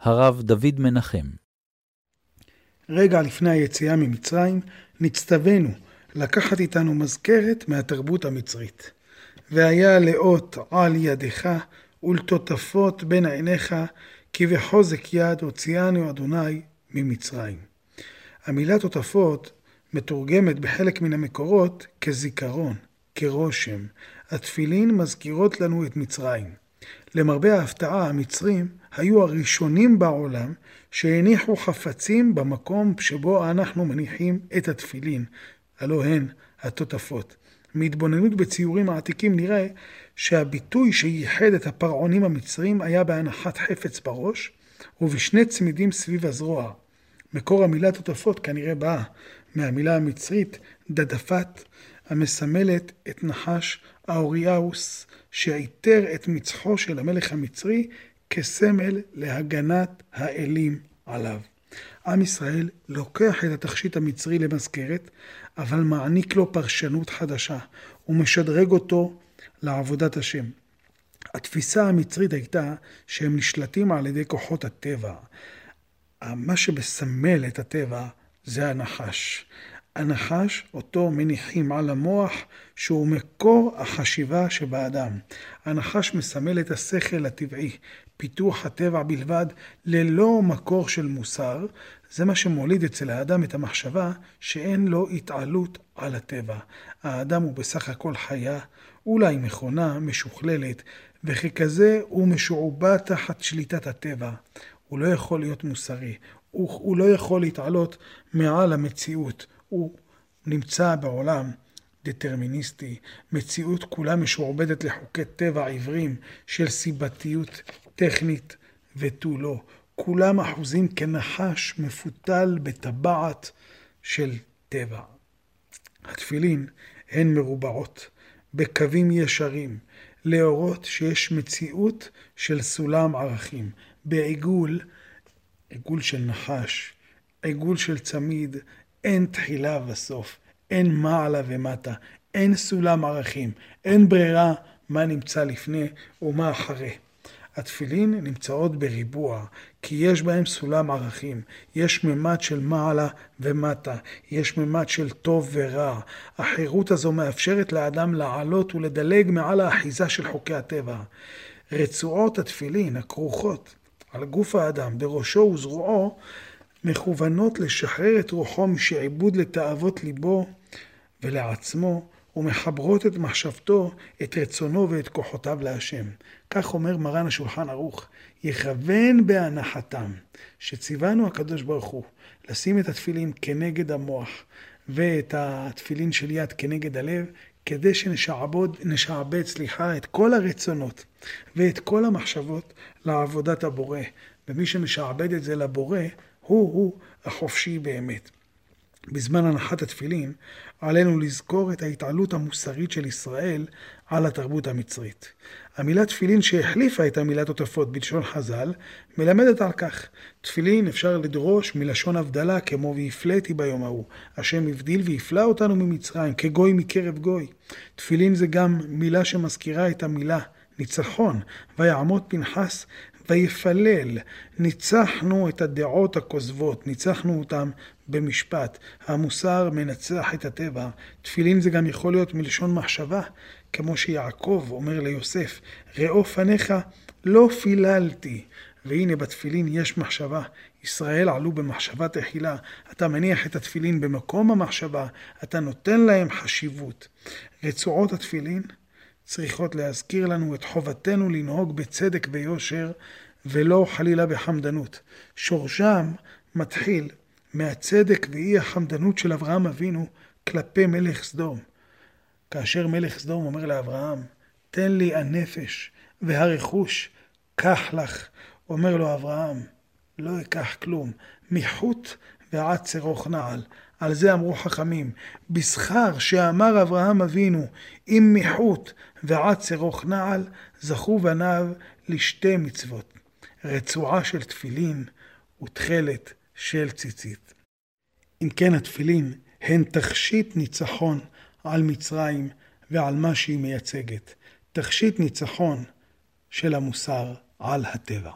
הרב דוד מנחם. רגע לפני היציאה ממצרים, נצטווינו לקחת איתנו מזכרת מהתרבות המצרית. והיה לאות על ידך ולטוטפות בין עיניך, כי בחוזק יד הוציאנו אדוני ממצרים. המילה תותפות מתורגמת בחלק מן המקורות כזיכרון, כרושם. התפילין מזכירות לנו את מצרים. למרבה ההפתעה, המצרים היו הראשונים בעולם שהניחו חפצים במקום שבו אנחנו מניחים את התפילין, הלא הן התותפות. מהתבוננות בציורים העתיקים נראה שהביטוי שייחד את הפרעונים המצרים היה בהנחת חפץ בראש ובשני צמידים סביב הזרוע. מקור המילה תותפות כנראה באה מהמילה המצרית דדפת, המסמלת את נחש האוריאוס, שעיטר את מצחו של המלך המצרי כסמל להגנת האלים עליו. עם ישראל לוקח את התכשיט המצרי למזכרת, אבל מעניק לו פרשנות חדשה, ומשדרג אותו לעבודת השם. התפיסה המצרית הייתה שהם נשלטים על ידי כוחות הטבע. מה שמסמל את הטבע זה הנחש. הנחש, אותו מניחים על המוח, שהוא מקור החשיבה שבאדם. הנחש מסמל את השכל הטבעי, פיתוח הטבע בלבד, ללא מקור של מוסר. זה מה שמוליד אצל האדם את המחשבה שאין לו התעלות על הטבע. האדם הוא בסך הכל חיה, אולי מכונה משוכללת, וככזה הוא משועבד תחת שליטת הטבע. הוא לא יכול להיות מוסרי, הוא, הוא לא יכול להתעלות מעל המציאות. הוא נמצא בעולם דטרמיניסטי, מציאות כולה משועבדת לחוקי טבע עיוורים של סיבתיות טכנית ותו לא. כולם אחוזים כנחש מפותל בטבעת של טבע. התפילין הן מרובעות, בקווים ישרים, להורות שיש מציאות של סולם ערכים, בעיגול, עיגול של נחש, עיגול של צמיד, אין תחילה וסוף, אין מעלה ומטה, אין סולם ערכים, אין ברירה מה נמצא לפני ומה אחרי. התפילין נמצאות בריבוע, כי יש בהם סולם ערכים. יש ממד של מעלה ומטה, יש ממד של טוב ורע. החירות הזו מאפשרת לאדם לעלות ולדלג מעל האחיזה של חוקי הטבע. רצועות התפילין הכרוכות על גוף האדם, בראשו וזרועו, מכוונות לשחרר את רוחו משעבוד לתאוות ליבו ולעצמו, ומחברות את מחשבתו, את רצונו ואת כוחותיו להשם. כך אומר מרן השולחן ערוך, יכוון בהנחתם, שציוונו הקדוש ברוך הוא לשים את התפילין כנגד המוח ואת התפילין של יד כנגד הלב, כדי שנשעבד, סליחה, את כל הרצונות ואת כל המחשבות לעבודת הבורא. ומי שמשעבד את זה לבורא, הוא-הוא החופשי באמת. בזמן הנחת התפילין, עלינו לזכור את ההתעלות המוסרית של ישראל על התרבות המצרית. המילה תפילין שהחליפה את המילה תותפות בלשון חז"ל, מלמדת על כך. תפילין אפשר לדרוש מלשון הבדלה, כמו והפלאתי ביום ההוא. השם הבדיל והפלא אותנו ממצרים, כגוי מקרב גוי. תפילין זה גם מילה שמזכירה את המילה ניצחון, ויעמוד פנחס ויפלל. ניצחנו את הדעות הכוזבות, ניצחנו אותם במשפט. המוסר מנצח את הטבע. תפילין זה גם יכול להיות מלשון מחשבה, כמו שיעקב אומר ליוסף, ראו פניך לא פיללתי. והנה בתפילין יש מחשבה. ישראל עלו במחשבה תחילה. אתה מניח את התפילין במקום המחשבה, אתה נותן להם חשיבות. רצועות התפילין צריכות להזכיר לנו את חובתנו לנהוג בצדק ויושר, ולא חלילה בחמדנות. שורשם מתחיל מהצדק ואי החמדנות של אברהם אבינו כלפי מלך סדום. כאשר מלך סדום אומר לאברהם, תן לי הנפש והרכוש, קח לך. אומר לו אברהם, לא אקח כלום, מחוט ועד צרוך נעל. על זה אמרו חכמים, בשכר שאמר אברהם אבינו, אם מחוט ועד צרוך נעל, זכו בניו לשתי מצוות, רצועה של תפילין ותכלת של ציצית. אם כן התפילין הן תכשיט ניצחון על מצרים ועל מה שהיא מייצגת, תכשיט ניצחון של המוסר על הטבע.